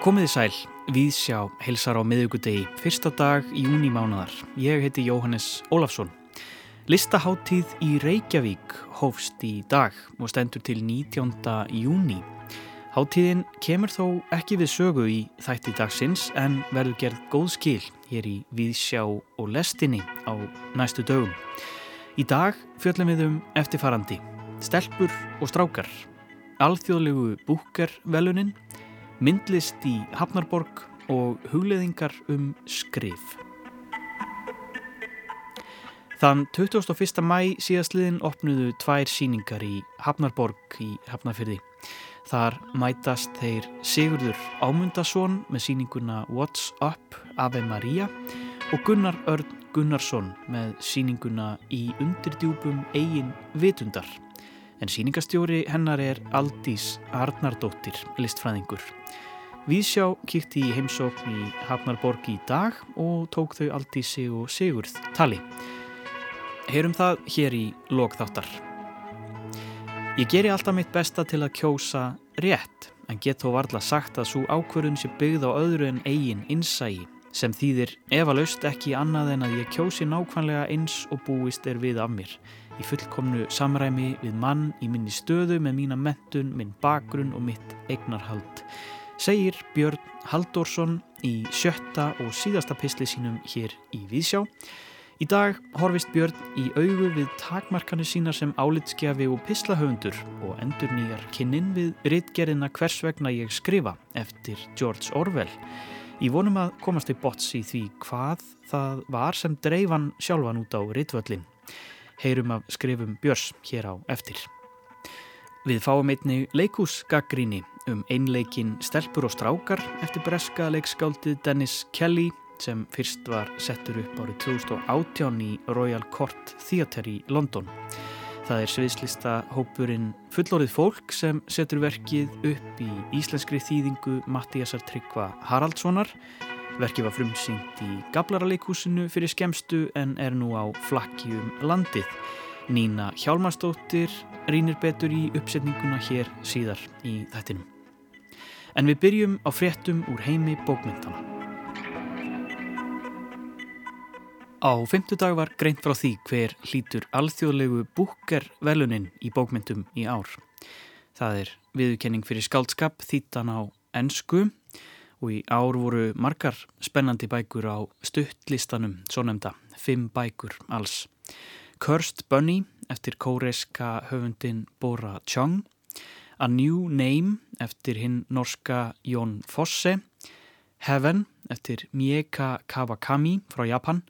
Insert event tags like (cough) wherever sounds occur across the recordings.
Komiði sæl, Víðsjá heilsar á miðugudegi, fyrsta dag í júni mánadar. Ég heiti Jóhannes Ólafsson. Listaháttíð í Reykjavík hófst í dag og stendur til 19. júni. Háttíðin kemur þó ekki við sögu í þætti dagsins en verður gerð góð skil hér í Víðsjá og lestinni á næstu dögum. Í dag fjöllum við um eftirfarandi, stelpur og strákar, alþjóðlegu búkervelunin, myndlist í Hafnarborg og hugleðingar um skrif. Þann 21. mæ síðastliðin opnuðu tvær síningar í Hafnarborg í Hafnarfyrði. Þar mætast þeir Sigurður Ámundason með síninguna What's Up Ave Maria og Gunnar Örn Gunnarsson með síninguna Í undirdjúpum eigin vitundar. En síningastjóri hennar er Aldís Arnardóttir, listfræðingur. Vísjá kýtti í heimsókn í Hafnarborg í dag og tók þau Aldísi og Sigurð tali. Heyrum það hér í lokþáttar. Ég geri alltaf mitt besta til að kjósa rétt, en get þó varla sagt að svo ákverðun sé byggð á öðru en eigin innsægi, sem þýðir efalaust ekki annað en að ég kjósi nákvæmlega eins og búist er við af mér, í fullkomnu samræmi við mann í minni stöðu með mína mentun, minn bakgrunn og mitt eignarhald segir Björn Haldórsson í sjötta og síðasta pisli sínum hér í Vísjá. Í dag horfist Björn í augu við takmarkanu sína sem álitskjafi og pislahöfundur og endur nýjar kynnin við rittgerina hvers vegna ég skrifa eftir George Orwell. Í vonum að komast í bots í því hvað það var sem dreifan sjálfan út á rittvöllin. Heyrum af skrifum Björns hér á eftir. Við fáum einni leikúsgaggríni um einleikin Stelpur og strákar eftir breska leikskáldið Dennis Kelly sem fyrst var settur upp árið 2018 í Royal Court Theatre í London. Það er sviðslista hópurinn fullorðið fólk sem setur verkið upp í íslenskri þýðingu Mattíasar Tryggva Haraldssonar. Verkið var frumsýnt í Gablaraleikúsinu fyrir skemstu en er nú á flakki um landið. Nína Hjálmarsdóttir rínir betur í uppsetninguna hér síðar í þettinum. En við byrjum á fréttum úr heimi bókmyndana. Á fymtudag var greint frá því hver hlítur alþjóðlegu búker velunin í bókmyndum í ár. Það er viðkenning fyrir skaldskap þýttan á ennsku og í ár voru margar spennandi bækur á stuttlistanum, svo nefnda, fimm bækur alls. Cursed Bunny eftir kóreska höfundin Bora Chung, A New Name eftir hinn norska Jón Fosse, Heaven eftir Mieka Kawakami frá Japan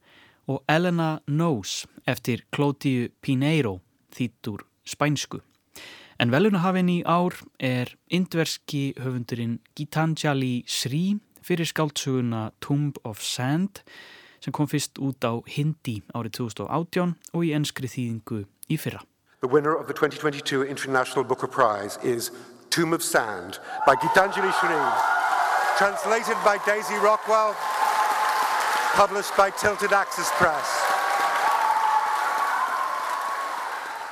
og Elena Knows eftir Claudiu Pineiro þýttur spænsku. En velunahafinn í ár er indverski höfundurinn Gitanjali Sri fyrir skáltsuguna Tomb of Sand sem kom fyrst út á hindi árið 2018 og í ennskri þýðingu í fyrra. The winner of the 2022 International Booker Prize is Tomb of Sand by Gitanjali Sri, translated by Daisy Rockwell, published by Tilted Axis Press.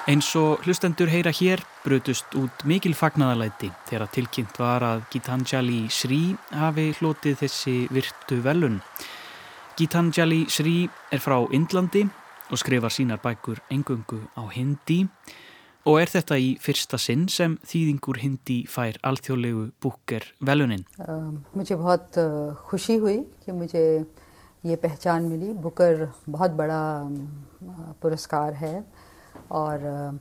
Eins og hlustendur heyra hér brutust út mikil fagnaðalæti þegar tilkynnt var að Gitanjali Sri hafi hlotið þessi virtu velun. Gitanjali Sri er frá Indlandi og skrifar sínar bækur engungu á hindi og er þetta í fyrsta sinn sem þýðingur hindi fær alþjóðlegu búker velunin. Mér er bætt húsi hui að mér er bætt húsi hui að mér er bætt húsi hui और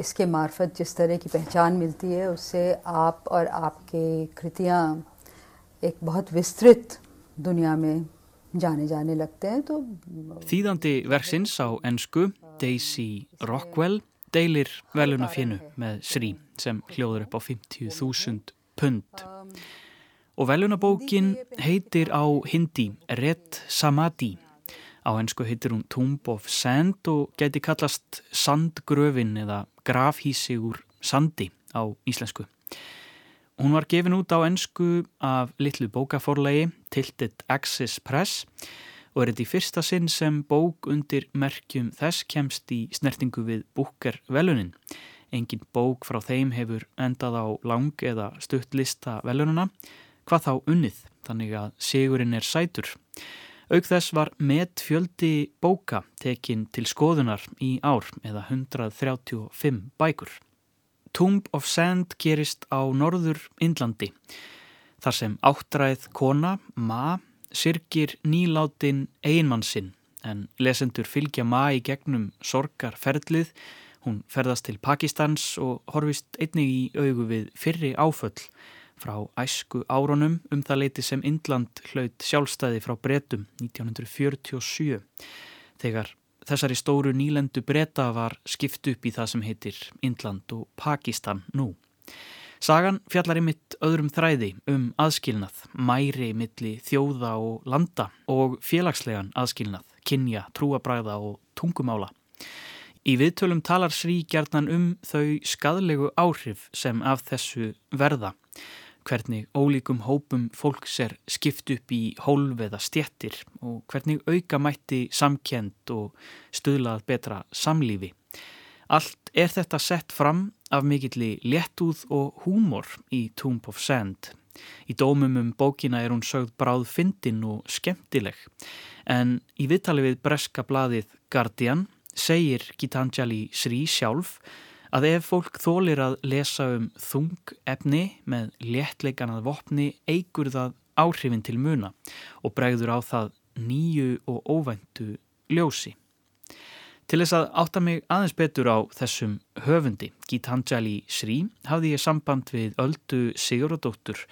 इसके मार्फत जिस तरह की पहचान मिलती है उससे आप और आपके कृतियाँ एक बहुत विस्तृत दुनिया में जाने जाने लगते हैं तो Þýðandi verksins á ennsku Daisy Rockwell deilir veluna fjennu með Sri sem hljóður upp á 50.000 pund og velunabókin heitir á hindi Red Samadhi á ennsku heitir hún Tomb of Sand og geti kallast sandgröfin eða grafhísi úr sandi á íslensku. Hún var gefin út á ennsku af litlu bókaforlegi Tilted Axis Press og er þetta í fyrsta sinn sem bók undir merkjum þess kemst í snertingu við búker velunin Engin bók frá þeim hefur endað á lang eða stutt lista velununa, hvað þá unnið, þannig að sigurinn er sætur. Auk þess var met fjöldi bóka tekin til skoðunar í ár eða 135 bækur. Tomb of Sand gerist á norður Indlandi, þar sem áttræð kona, ma, sirkir nýláttinn einmannsinn en lesendur fylgja ma í gegnum sorgarferðlið Hún ferðast til Pakistans og horfist einnig í augu við fyrri áföll frá æsku áronum um það leiti sem Indland hlaut sjálfstæði frá bretum 1947 þegar þessari stóru nýlendu breta var skipt upp í það sem heitir Indland og Pakistan nú. Sagan fjallar ymitt öðrum þræði um aðskilnað, mæri milli þjóða og landa og félagslegan aðskilnað, kynja, trúabræða og tungumála. Í viðtölum talar Srí gjarnan um þau skadlegu áhrif sem af þessu verða, hvernig ólíkum hópum fólks er skipt upp í hólf eða stjettir og hvernig auka mætti samkend og stuðlað betra samlífi. Allt er þetta sett fram af mikilli léttúð og húmor í Tomb of Sand. Í dómum um bókina er hún sögð bráð fyndin og skemmtileg en í viðtali við breska bladið Guardian segir Gitanjali Sri sjálf að ef fólk þólir að lesa um þung efni með léttleikanað vopni eigur það áhrifin til muna og bregður á það nýju og óvæntu ljósi. Til þess að átta mig aðeins betur á þessum höfundi, Gitanjali Sri, hafði ég samband við Öldu Siguradóttur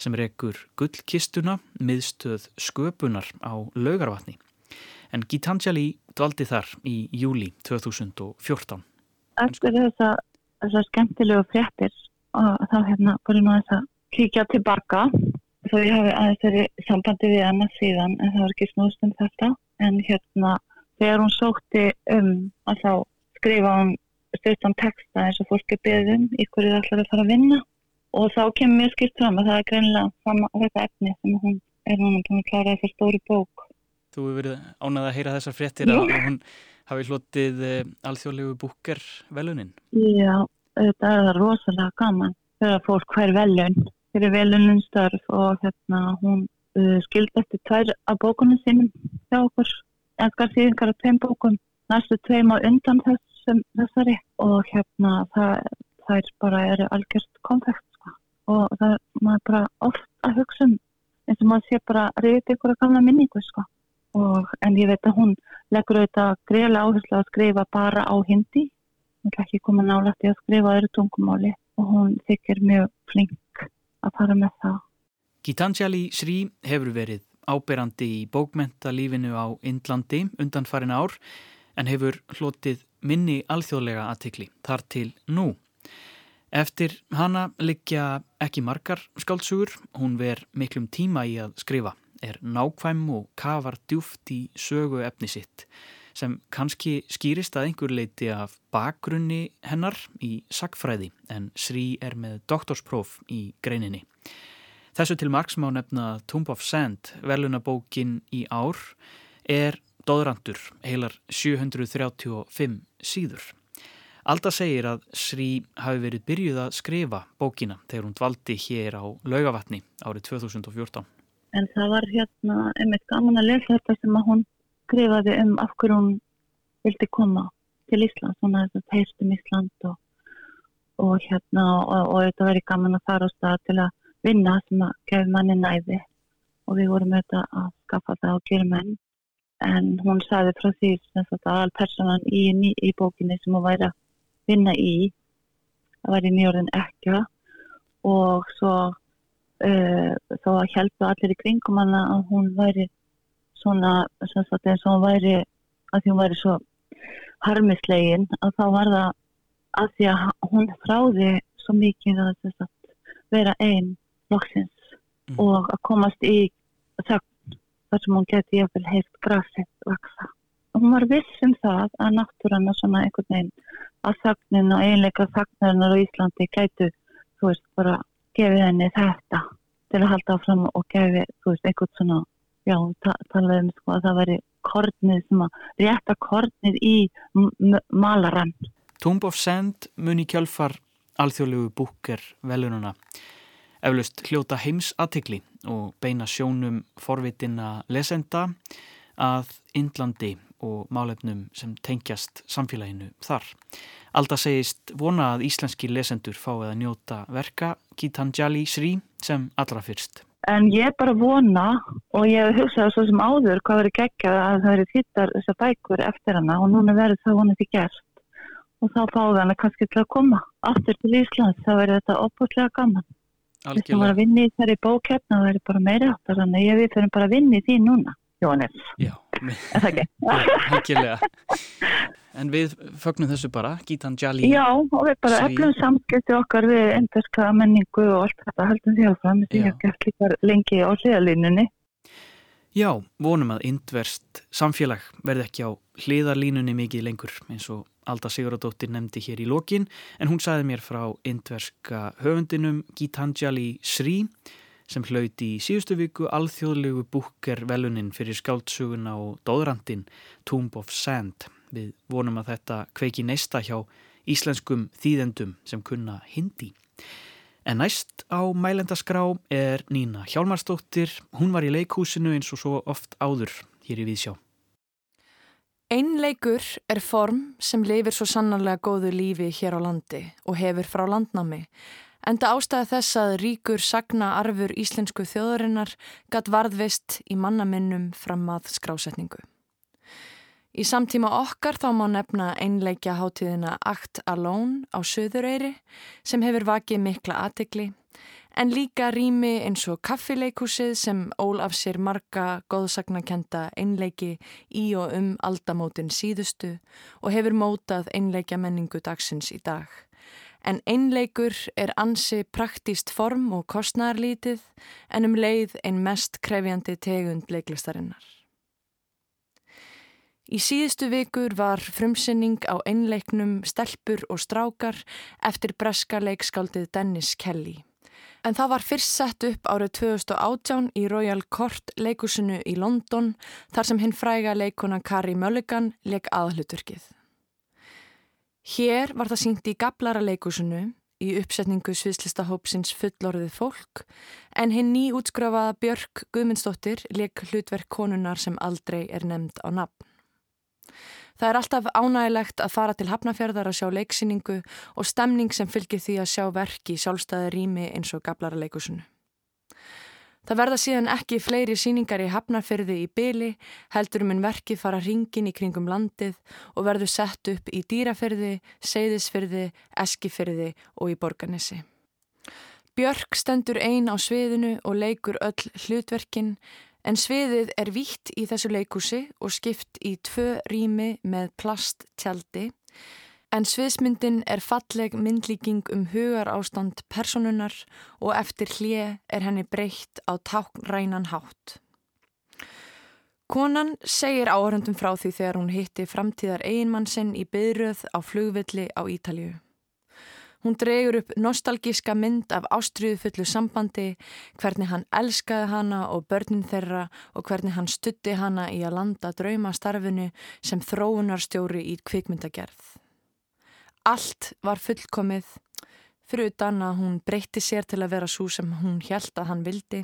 sem rekur gullkistuna miðstöð sköpunar á laugarvatni en Gitanjali dvaldi þar í júli 2014. Eftir þessar skemmtilegu fréttir og þá hérna búin að þess að kíkja tilbaka. Þó ég hafi aðeins verið sambandi við hana síðan en það var ekki snúst um þetta. En hérna þegar hún sótti um að þá skrifa hún styrtan texta eins og fólki beðum í hverju það ætlar að fara að vinna. Og þá kemur mér skilt fram að það er greinlega þetta efni sem hún er núna búin að klára þessar stóri bók. Þú hefur verið ánað að heyra þessar fréttir að hún hafi hlotið uh, alþjóðlegu búker velunin. Já, þetta er rosalega gaman þegar fólk hver velun fyrir veluninstörf og hérna hún uh, skildi eftir tvær af bókunum sínum hjá okkur enskar síðingar af tveim bókun næstu tveim á undan þessum þessari og hérna það, það er bara er algjörst konfekt sko. og það er bara oft að hugsa um eins og maður sé bara reyðið ykkur að gamla minningu sko og, en ég veit að hún leggur auðvitað greiðlega áherslu að skrifa bara á hindi. Hún er ekki komið nálægt í að skrifa öðru tungumáli. Og hún þykir mjög flink að fara með það. Gitanjali Sri hefur verið áberandi í bókmentalífinu á Indlandi undan farin ár en hefur hlotið minni alþjóðlega aðtikli þar til nú. Eftir hana liggja ekki margar skáltsugur, hún ver miklum tíma í að skrifa er nákvæm og kafar djúft í sögu efni sitt sem kannski skýrist að einhver leiti af bakgrunni hennar í sagfræði en Sri er með doktorspróf í greininni. Þessu til margs má nefna Tomb of Sand, velunabókin í ár, er dóðrandur heilar 735 síður. Alda segir að Sri hafi verið byrjuð að skrifa bókina þegar hún dvaldi hér á laugavatni árið 2014 en það var hérna einmitt gaman að lesa þetta sem að hún skrifaði um af hverju hún vildi koma til Ísland, svona þess að heistum Ísland og, og hérna og, og þetta verið gaman að fara á stað til að vinna sem að gefa manni næði. Og við vorum auðvitað að skaffa það og gera menn. En hún sagði frá því að alpersonan í, í bókinni sem hún væri að vinna í það væri nýjörðin ekki og svo uh, þá heldu allir í kringum hana að hún væri svona sagt, eins og hún væri að því hún væri svo harmislegin að þá var það að því að hún fráði svo mikið að sagt, vera einn loksins mm. og að komast í þögn þar sem hún geti jafnvel heilt grafsett vaksa. Hún var viss um það að náttúrann og svona einhvern veginn að þögnin og einleika þögnarinnar á Íslandi gætu, þú veist, bara gefið henni þetta til að halda áfram og gefi, þú veist, einhvern svona, já, ta talaði um sko að það veri kornið sem að rétta kornið í malarann. Tomb of Sand muni kjölfar alþjóðlegu búker velununa eflaust hljóta heims aðtikli og beina sjónum forvitina lesenda að Indlandi og málefnum sem tengjast samfélaginu þar. Alda segist vona að íslenski lesendur fáið að njóta verka Gitanjali Sri sem allra fyrst. En ég er bara vona og ég hef hugsað svo sem áður hvað verið geggjað að það verið þittar þessar bækur eftir hana og núna verið það vonið því gert og þá fáið hana kannski til að koma aftur til Íslands, þá verið þetta opbúrslega gaman. Þess að vera að vinni í þærri bókjörna það verið bara meira áttar þannig að ég við fyrir bara að vinni í því núna, Jónis. Já, er það ekki? Hækilega. En við fögnum þessu bara, Gitanjali. Já, og við bara eflum samskipti okkar við enderska menningu og allt þetta heldum því áfram því að gert líka lengi á hliðalínunni. Já, vonum að indverst samfélag verði ekki á hliðalínunni mikið lengur eins og Alda Siguradóttir nefndi hér í lokin en hún saði mér frá indverska höfundinum Gitanjali Sri sem hlauti í síðustu viku alþjóðlegu búker velunin fyrir skáldsuguna og dóðrandin Tomb of Sand. Við vonum að þetta kveiki neista hjá íslenskum þýðendum sem kunna hindi. En næst á mælendaskrá er Nína Hjálmarsdóttir. Hún var í leikhúsinu eins og svo oft áður hér í Vísjá. Einleikur er form sem lifir svo sannarlega góðu lífi hér á landi og hefur frá landnámi, enda ástæða þess að ríkur sagna arfur íslensku þjóðurinnar gatt varðvist í mannaminnum fram að skrásetningu. Í samtíma okkar þá má nefna einleikja hátíðina Act Alone á Suðureyri sem hefur vakið mikla aðtegli en líka rými eins og kaffileikúsið sem ól af sér marga góðsagnakenda einleiki í og um aldamótin síðustu og hefur mótað einleikja menningu dagsins í dag. En einleikur er ansi praktíst form og kostnærlítið en um leið ein mest krefjandi tegund leiklistarinnar. Í síðustu vikur var frumsinning á einleiknum Stelpur og Strákar eftir breska leikskáldið Dennis Kelly. En það var fyrst sett upp árið 2018 í Royal Court leikusinu í London þar sem hinn fræga leikuna Carrie Mulligan leik aðhluturkið. Hér var það syngt í Gablara leikusinu í uppsetningu sviðslistahópsins fullorðið fólk en hinn ný útskrafaða Björk Guðmundsdóttir leik hlutverk konunar sem aldrei er nefnd á nafn. Það er alltaf ánægilegt að fara til Hafnafjörðar að sjá leiksýningu og stemning sem fylgir því að sjá verki sjálfstæði rými eins og gablara leikusinu. Það verða síðan ekki fleiri síningar í Hafnarfyrði í byli, heldur en verkið fara ringin í kringum landið og verður sett upp í Dýrafyrði, Seyðisfyrði, Eskifyrði og í Borganissi. Björk stendur ein á sviðinu og leikur öll hlutverkin En sviðið er vítt í þessu leikúsi og skipt í tvö rými með plasttjaldi en sviðsmyndin er falleg myndlíking um hugar ástand personunar og eftir hlje er henni breytt á táknrænan hátt. Konan segir áhörundum frá því þegar hún hitti framtíðar eiginmann sinn í byrjöð á flugvilli á Ítalju. Hún dregur upp nostalgíska mynd af ástriðufullu sambandi, hvernig hann elskaði hana og börnin þeirra og hvernig hann stutti hana í að landa draumastarfinu sem þróunarstjóri í kvikmyndagerð. Allt var fullkomið, fyrir utan að hún breytti sér til að vera svo sem hún hjælt að hann vildi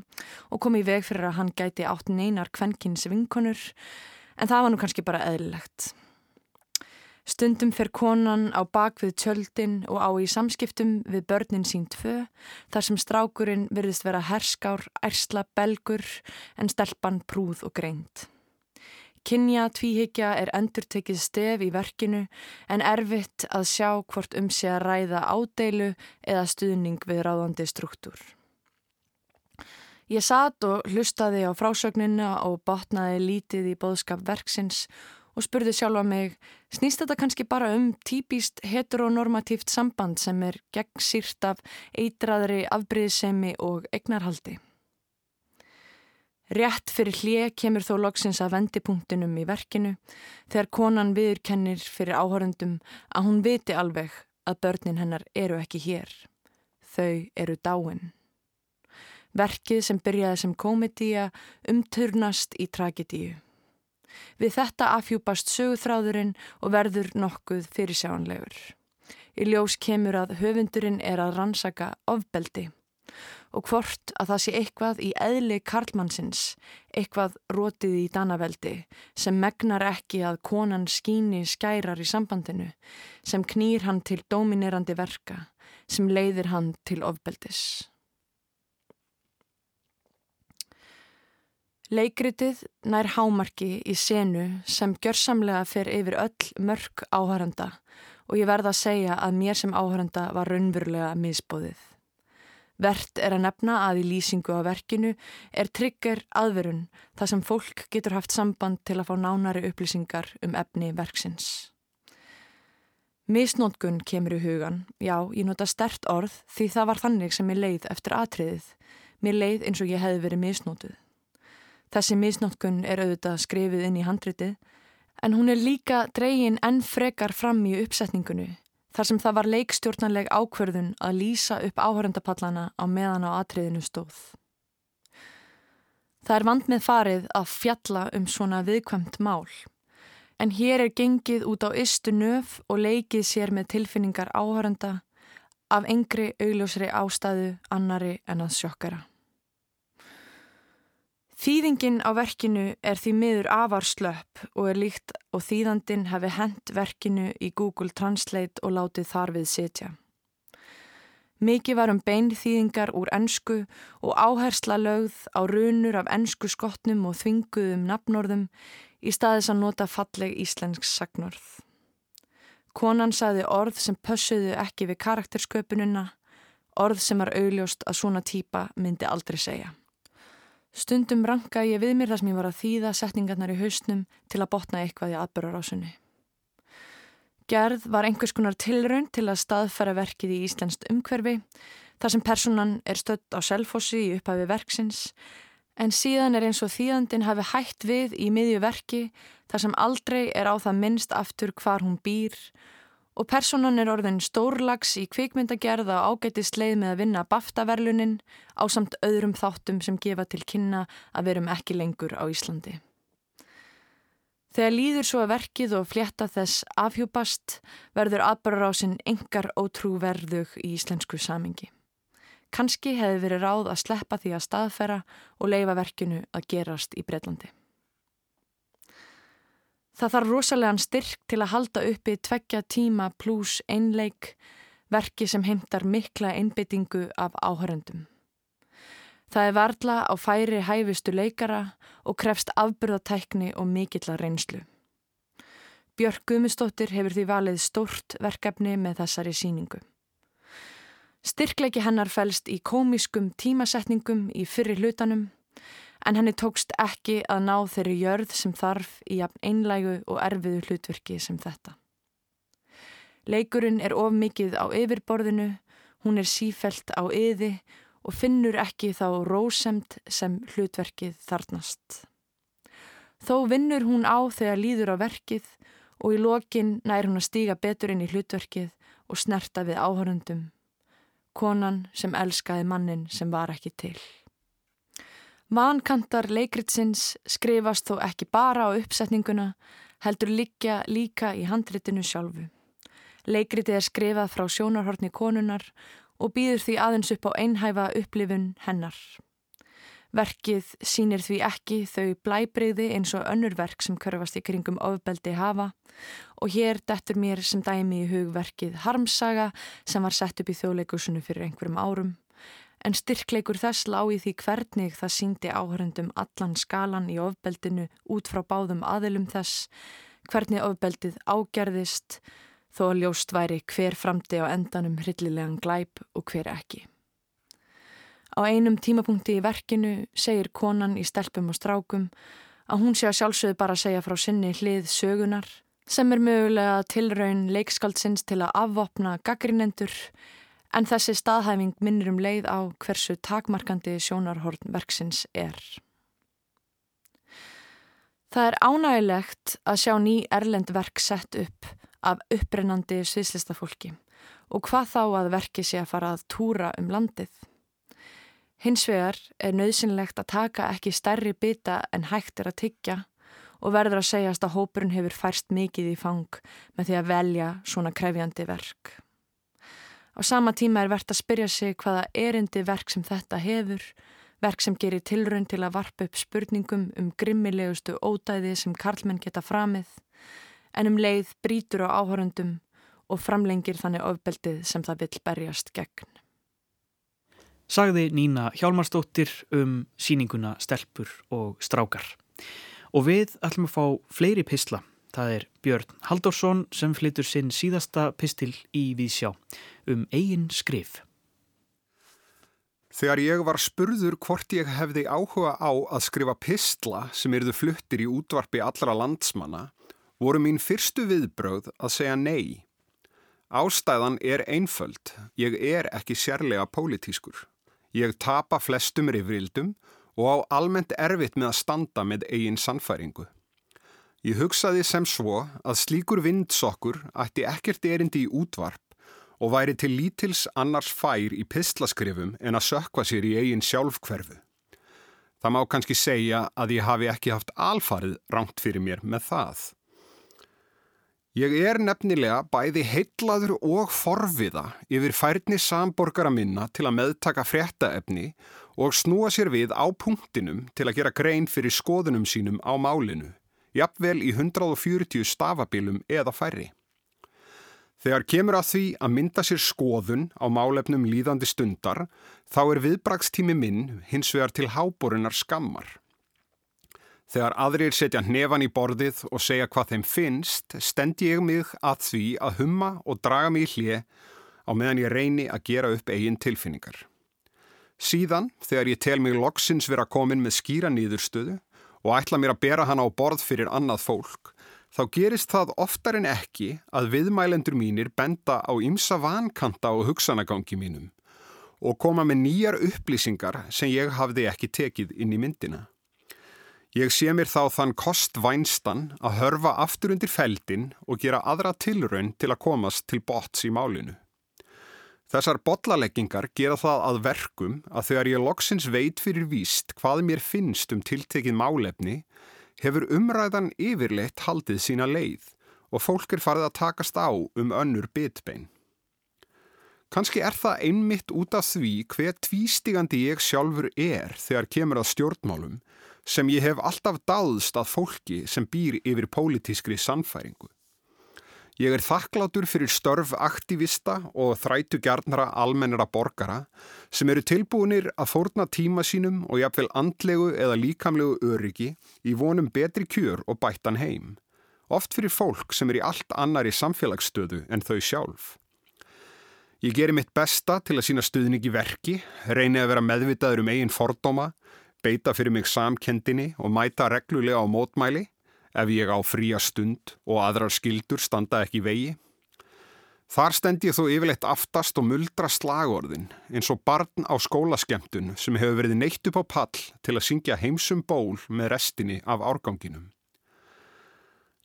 og kom í veg fyrir að hann gæti átt neinar kvenkins vinkonur, en það var nú kannski bara eðlilegt. Stundum fer konan á bakvið tjöldin og á í samskiptum við börnin sín tvö þar sem strákurinn virðist vera herskár, ersla, belgur en stelpan prúð og greint. Kynja tvíhyggja er endurtekið stef í verkinu en erfitt að sjá hvort um sé að ræða ádeilu eða stuðning við ráðandi struktúr. Ég satt og hlustaði á frásögnina og botnaði lítið í boðskap verksins og spurði sjálfa mig, snýst þetta kannski bara um típist heteronormatíft samband sem er gegn sírt af eitraðri afbríðsemi og egnarhaldi? Rétt fyrir hlið kemur þó loksins að vendipunktinum í verkinu þegar konan viðurkennir fyrir áhörundum að hún viti alveg að börnin hennar eru ekki hér. Þau eru dáin. Verkið sem byrjaði sem komedía umturnast í tragedíu. Við þetta afhjúpast söguþráðurinn og verður nokkuð fyrirsjánlegur. Í ljós kemur að höfundurinn er að rannsaka ofbeldi og hvort að það sé eitthvað í eðli karlmannsins, eitthvað rótið í danaveldi sem megnar ekki að konan skíni skærar í sambandinu, sem knýr hann til dominerandi verka, sem leiðir hann til ofbeldis. Leikritið nær hámarki í senu sem gjörsamlega fer yfir öll mörg áhæranda og ég verða að segja að mér sem áhæranda var raunverulega misbóðið. Vert er að nefna að í lýsingu á verkinu er tryggur aðverun þar sem fólk getur haft samband til að fá nánari upplýsingar um efni verksins. Misnótkun kemur í hugan, já, ég nota stert orð því það var þannig sem ég leið eftir atriðið. Mér leið eins og ég hefði verið misnótuð. Þessi misnótkun er auðvitað skrifið inn í handritið en hún er líka dregin enn frekar fram í uppsetningunni þar sem það var leikstjórnanleg ákverðun að lýsa upp áhörendapallana á meðan á atriðinu stóð. Það er vand með farið að fjalla um svona viðkvæmt mál, en hér er gengið út á ystu nöf og leikið sér með tilfinningar áhörenda af engri augljósri ástæðu annari en að sjokkara. Þýðingin á verkinu er því miður afar slöpp og er líkt og þýðandin hefði hent verkinu í Google Translate og látið þar við setja. Mikið var um beinþýðingar úr ennsku og áhersla lögð á runur af ennsku skotnum og þvinguðum nafnorðum í staðis að nota falleg íslensk sagnorð. Konan saði orð sem pössuðu ekki við karaktersköpununa, orð sem var augljóst að svona típa myndi aldrei segja. Stundum ranka ég við mér þar sem ég var að þýða setningarnar í hausnum til að botna eitthvað í aðbörarásunni. Gerð var einhvers konar tilraun til að staðfæra verkið í Íslandst umhverfi þar sem personan er stödd á selfossi í upphafi verksins en síðan er eins og þýðandin hafi hægt við í miðju verki þar sem aldrei er á það minnst aftur hvar hún býr og personan er orðin stórlags í kvikmyndagerð á ágætist leið með að vinna BAFTA-verlunin á samt öðrum þáttum sem gefa til kynna að verum ekki lengur á Íslandi. Þegar líður svo að verkið og flétta þess afhjúpast verður aðbararásin engar ótrúverðug í íslensku samingi. Kanski hefði verið ráð að sleppa því að staðfæra og leifa verkinu að gerast í Breitlandi. Það þarf rosalega styrk til að halda uppi tveggja tíma pluss einleik verki sem heimtar mikla einbyttingu af áhöröndum. Það er varla á færi hæfistu leikara og krefst afbyrðatækni og mikill að reynslu. Björg Guðmustóttir hefur því valið stórt verkefni með þessari síningu. Styrkleiki hennar fælst í komiskum tímasetningum í fyrri hlutanum en henni tókst ekki að ná þeirri jörð sem þarf í jafn einlægu og erfiðu hlutverki sem þetta. Leikurinn er of mikið á yfirborðinu, hún er sífelt á yði og finnur ekki þá rósemt sem hlutverkið þarnast. Þó vinnur hún á þegar líður á verkið og í lokin nær hún að stíga betur inn í hlutverkið og snerta við áhörundum. Konan sem elskaði mannin sem var ekki til. Vankantar leikritsins skrifast þó ekki bara á uppsetninguna, heldur liggja líka í handritinu sjálfu. Leikritið er skrifað frá sjónarhortni konunar og býður því aðeins upp á einhæfa upplifun hennar. Verkið sínir því ekki þau blæbreyði eins og önnurverk sem körfast í kringum ofbeldi hafa og hér dettur mér sem dæmi í hugverkið Harmsaga sem var sett upp í þjóðleikusinu fyrir einhverjum árum en styrkleikur þess lági því hvernig það síndi áhörundum allan skalan í ofbeldinu út frá báðum aðilum þess, hvernig ofbeldið ágerðist þó ljóst væri hver framti á endanum hryllilegan glæp og hver ekki. Á einum tímapunkti í verkinu segir konan í stelpum og strákum að hún sé að sjálfsögðu bara að segja frá sinni hlið sögunar sem er mögulega tilraun leikskaldsins til að afvopna gaggrinendur en þessi staðhæfing minnir um leið á hversu takmarkandi sjónarhorn verksins er. Það er ánægilegt að sjá ný erlend verk sett upp af upprennandi sviðslistafólki og hvað þá að verki sé að fara að túra um landið. Hins vegar er nöðsynlegt að taka ekki stærri bita en hægt er að tyggja og verður að segjast að hópurinn hefur færst mikið í fang með því að velja svona krefjandi verk. Á sama tíma er verðt að spyrja sig hvaða erindi verk sem þetta hefur, verk sem gerir tilraun til að varpa upp spurningum um grimmilegustu ódæði sem karlmenn geta framið, en um leið brítur á áhörundum og framlengir þannig ofbeldið sem það vill berjast gegn. Sagði Nína Hjálmarsdóttir um síninguna Stelpur og Strákar. Og við ætlum að fá fleiri pisla Það er Björn Haldorsson sem flytur sinn síðasta pistil í Vísjá um eigin skrif. Þegar ég var spurður hvort ég hefði áhuga á að skrifa pistla sem erðu fluttir í útvarpi allra landsmanna, voru mín fyrstu viðbröð að segja nei. Ástæðan er einföld, ég er ekki sérlega pólitískur. Ég tapa flestum rifrildum og á almennt erfitt með að standa með eigin sannfæringu. Ég hugsaði sem svo að slíkur vindsokkur ætti ekkert erindi í útvarp og væri til lítils annars fær í pislaskrifum en að sökva sér í eigin sjálfkverfu. Það má kannski segja að ég hafi ekki haft alfarið rangt fyrir mér með það. Ég er nefnilega bæði heitlaður og forviða yfir færni samborgara minna til að meðtaka fréttaefni og snúa sér við á punktinum til að gera grein fyrir skoðunum sínum á málinu jafnvel í 140 stafabilum eða færri. Þegar kemur að því að mynda sér skoðun á málefnum líðandi stundar, þá er viðbrakstími minn hins vegar til háborunar skammar. Þegar aðrir setja hnefan í borðið og segja hvað þeim finnst, stend ég mig að því að humma og draga mig í hlið á meðan ég reyni að gera upp eigin tilfinningar. Síðan, þegar ég tel mig loksins vera komin með skýra nýðurstöðu, og ætla mér að bera hana á borð fyrir annað fólk, þá gerist það oftar en ekki að viðmælendur mínir benda á ymsa vankanta og hugsanagangi mínum og koma með nýjar upplýsingar sem ég hafði ekki tekið inn í myndina. Ég sé mér þá þann kostvænstan að hörfa aftur undir feldin og gera aðra tilraun til að komast til bots í málinu. Þessar botlaleggingar gera það að verkum að þegar ég loksins veit fyrir víst hvað mér finnst um tiltekið málefni hefur umræðan yfirleitt haldið sína leið og fólk er farið að takast á um önnur bitbein. Kanski er það einmitt út af því hver tvístigandi ég sjálfur er þegar kemur að stjórnmálum sem ég hef alltaf dáðst að fólki sem býr yfir pólitískri sannfæringu. Ég er þakklátur fyrir störf aktivista og þrætu gjarnara almennara borgara sem eru tilbúinir að fórna tíma sínum og jafnvel andlegu eða líkamlegu öryggi í vonum betri kjör og bættan heim. Oft fyrir fólk sem er í allt annari samfélagsstöðu en þau sjálf. Ég gerir mitt besta til að sína stuðningi verki, reyni að vera meðvitaður um eigin fordóma, beita fyrir mig samkendinni og mæta reglulega á mótmæli ef ég á fría stund og aðrar skildur standa ekki vegi. Þar stend ég þó yfirleitt aftast og muldra slagorðin eins og barn á skólaskemtun sem hefur verið neitt upp á pall til að syngja heimsum ból með restinni af árganginum.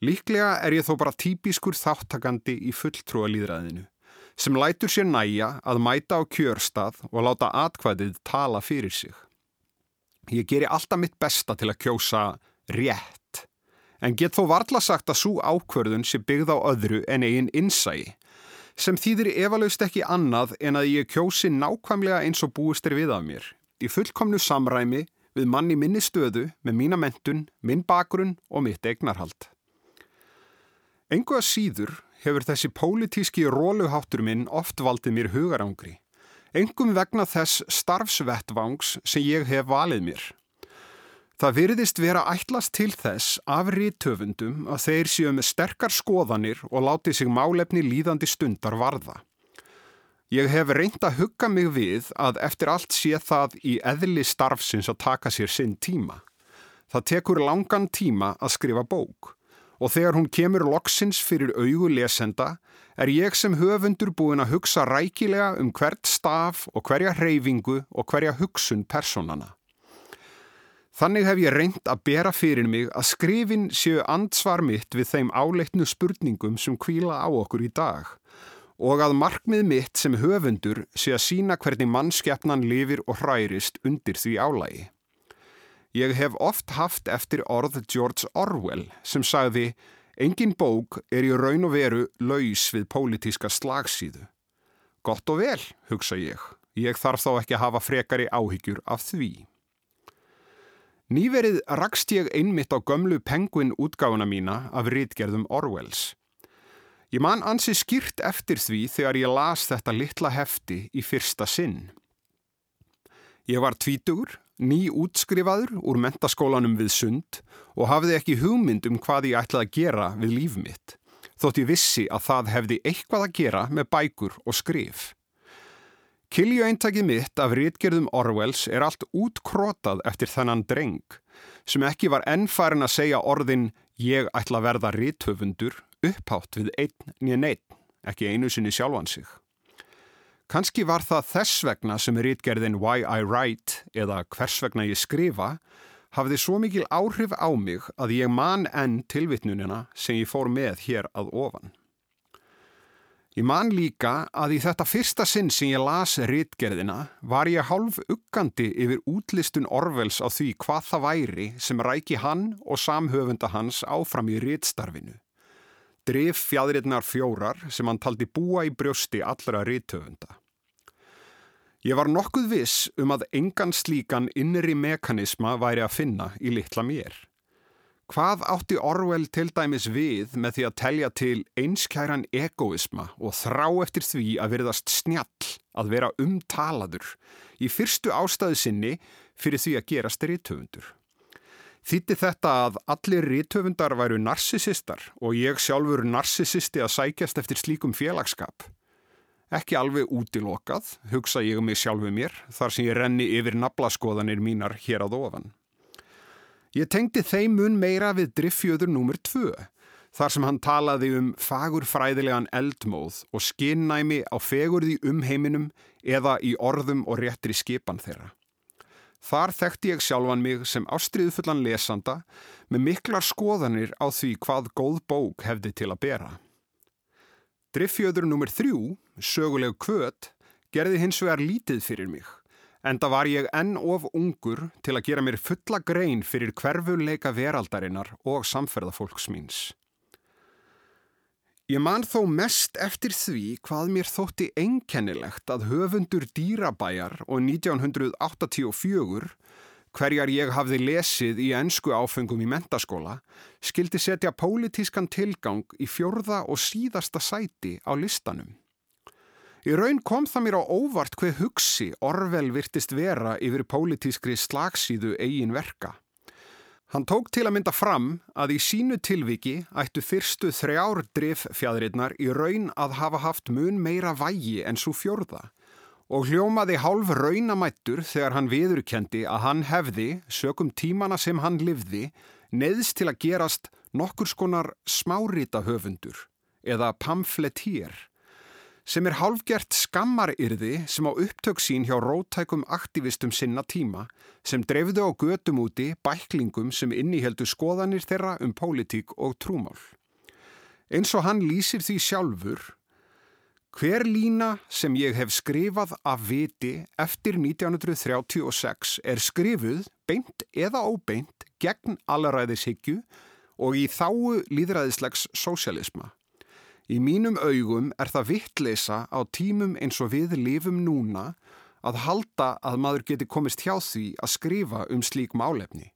Líklega er ég þó bara típiskur þáttakandi í fulltrúa líðræðinu sem lætur sér næja að mæta á kjörstað og láta atkvæðið tala fyrir sig. Ég geri alltaf mitt besta til að kjósa rétt en get þó varla sagt að svo ákverðun sé byggð á öðru en eigin innsægi, sem þýðir efalaust ekki annað en að ég kjósi nákvæmlega eins og búist er við af mér, í fullkomnu samræmi við manni minni stöðu með mína mentun, minn bakgrunn og mitt eignarhald. Engu að síður hefur þessi pólitíski róluháttur minn oft valdið mér hugarangri, engum vegna þess starfsvettvangs sem ég hef valið mér. Það virðist vera ætlast til þess af rítöfundum að þeir séu með sterkar skoðanir og láti sig málefni líðandi stundar varða. Ég hef reynd að hugga mig við að eftir allt sé það í eðli starfsins að taka sér sinn tíma. Það tekur langan tíma að skrifa bók og þegar hún kemur loksins fyrir augu lesenda er ég sem höfundur búin að hugsa rækilega um hvert staf og hverja hreyfingu og hverja hugsun personana. Þannig hef ég reynd að bera fyrir mig að skrifin séu ansvar mitt við þeim áleitnu spurningum sem kvíla á okkur í dag og að markmið mitt sem höfundur sé að sína hvernig mannskeppnan lifir og hrærist undir því álægi. Ég hef oft haft eftir orð George Orwell sem sagði Engin bók er í raun og veru laus við pólitíska slagsíðu. Gott og vel, hugsa ég. Ég þarf þá ekki að hafa frekari áhyggjur af því. Nýverið rakst ég einmitt á gömlu penguin útgáfuna mína af rítgerðum Orwells. Ég man ansi skýrt eftir því þegar ég las þetta litla hefti í fyrsta sinn. Ég var tvítugur, ný útskrifaður úr mentaskólanum við sund og hafði ekki hugmynd um hvað ég ætlaði að gera við líf mitt þótt ég vissi að það hefði eitthvað að gera með bækur og skrif. Kilju eintakið mitt af rítgerðum Orwells er allt útkrótað eftir þennan dreng sem ekki var ennfærin að segja orðin ég ætla að verða ríthöfundur upphátt við einn nýjan einn, ekki einu sinni sjálfan sig. Kanski var það þess vegna sem rítgerðin Why I Write eða hvers vegna ég skrifa hafði svo mikil áhrif á mig að ég man enn tilvitnunina sem ég fór með hér að ofan. Ég man líka að í þetta fyrsta sinn sem ég las rittgerðina var ég hálf uggandi yfir útlistun Orvels á því hvað það væri sem ræki hann og samhöfunda hans áfram í rittstarfinu. Drif fjadriðnar fjórar sem hann taldi búa í brjósti allra ritthöfunda. Ég var nokkuð viss um að engan slíkan innri mekanisma væri að finna í litla mér. Hvað átti Orwell til dæmis við með því að telja til einskæran egoisma og þrá eftir því að verðast snjall að vera umtalaður í fyrstu ástæðu sinni fyrir því að gerast rítöfundur? Þýtti þetta að allir rítöfundar væru narsisistar og ég sjálfur narsisisti að sækjast eftir slíkum félagskap? Ekki alveg útilokað, hugsa ég um mig sjálfu mér, þar sem ég renni yfir nablaskoðanir mínar hér að ofan. Ég tengdi þeim mun meira við driffjöður númur tvö, þar sem hann talaði um fagurfræðilegan eldmóð og skinnæmi á fegurði um heiminum eða í orðum og réttri skipan þeirra. Þar þekkti ég sjálfan mig sem ástriðfullan lesanda með miklar skoðanir á því hvað góð bók hefði til að bera. Driffjöður nummer þrjú, söguleg kvöt, gerði hins vegar lítið fyrir mig. Enda var ég enn of ungur til að gera mér fulla grein fyrir hverfuleika veraldarinnar og samferðafólks míns. Ég man þó mest eftir því hvað mér þótti einkennilegt að höfundur dýrabæjar og 1984 hverjar ég hafði lesið í ennsku áfengum í mentaskóla, skildi setja pólitískan tilgang í fjörða og síðasta sæti á listanum. Í raun kom það mér á óvart hver hugsi Orvel virtist vera yfir pólitískri slagsíðu eigin verka. Hann tók til að mynda fram að í sínu tilviki ættu fyrstu þrjár driffjadrinnar í raun að hafa haft mun meira vægi en svo fjörða og hljómaði hálf raunamættur þegar hann viðurkendi að hann hefði, sökum tímana sem hann livði, neðst til að gerast nokkur skonar smárita höfundur eða pamfletír sem er hálfgert skammaryrði sem á upptök sín hjá rótækum aktivistum sinna tíma sem dreifðu á götum úti bæklingum sem inniheldu skoðanir þeirra um pólitík og trúmál. Eins og hann lýsir því sjálfur Hver lína sem ég hef skrifað af viti eftir 1936 er skrifuð beint eða óbeint gegn allaræðishyggju og í þáu líðræðislegs sósialisma. Í mínum augum er það vittleisa á tímum eins og við lifum núna að halda að maður geti komist hjá því að skrifa um slík málefni.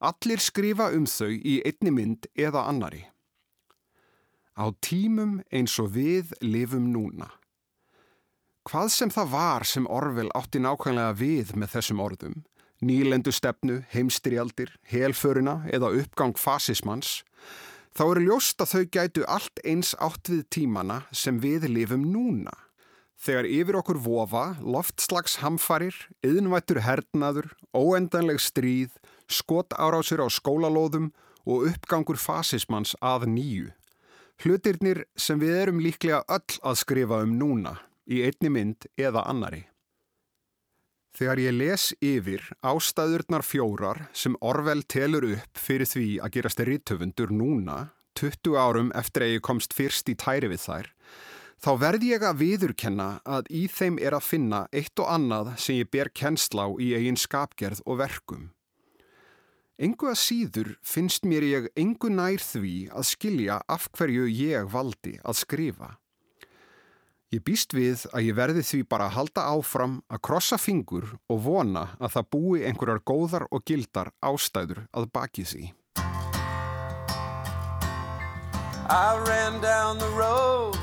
Allir skrifa um þau í einni mynd eða annari á tímum eins og við lifum núna. Hvað sem það var sem Orvel átti nákvæmlega við með þessum orðum, nýlendu stefnu, heimstrialdir, helföruna eða uppgang fasismans, þá eru ljóst að þau gætu allt eins átt við tímana sem við lifum núna. Þegar yfir okkur vofa, loftslags hamfarir, yðnvættur hernaður, óendanleg stríð, skot árásir á skólalóðum og uppgangur fasismans að nýju. Hlutirnir sem við erum líklega öll að skrifa um núna, í einni mynd eða annari. Þegar ég les yfir ástæðurnar fjórar sem Orvel telur upp fyrir því að gerast rittöfundur núna, 20 árum eftir að ég komst fyrst í tæri við þær, þá verð ég að viðurkenna að í þeim er að finna eitt og annað sem ég ber kennsla á í eigin skapgerð og verkum. Engu að síður finnst mér ég engu nær því að skilja af hverju ég valdi að skrifa. Ég býst við að ég verði því bara að halda áfram að krossa fingur og vona að það búi einhverjar góðar og gildar ástæður að baki því. I ran down the road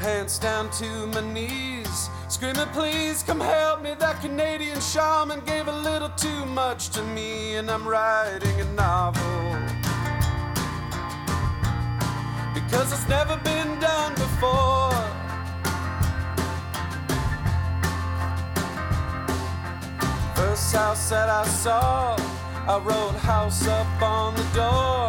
Pants down to my knees Screaming please come help me. That Canadian shaman gave a little too much to me And I'm writing a novel. Because it's never been done before First house that I saw, I wrote house up on the door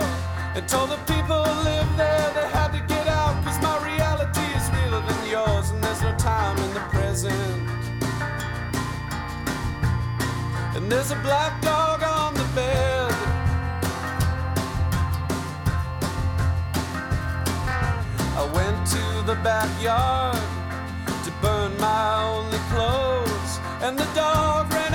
and told the people who lived there they had to get out because my reality is realer than yours and there's no time in the present. And there's a black dog on the bed. I went to the backyard to burn my only clothes and the dog ran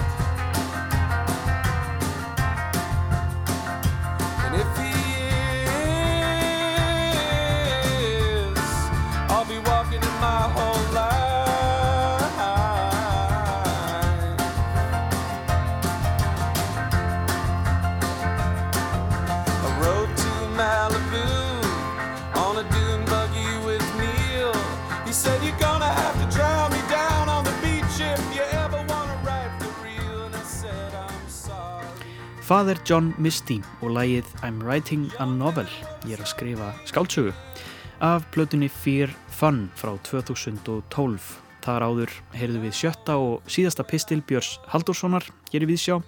Father John Misty og lægið I'm Writing a Novel, ég er að skrifa skáltsögu, af plötunni Fear Fun frá 2012. Þar áður heyrðu við sjötta og síðasta pistil Björns Haldurssonar hér í Víðsjá.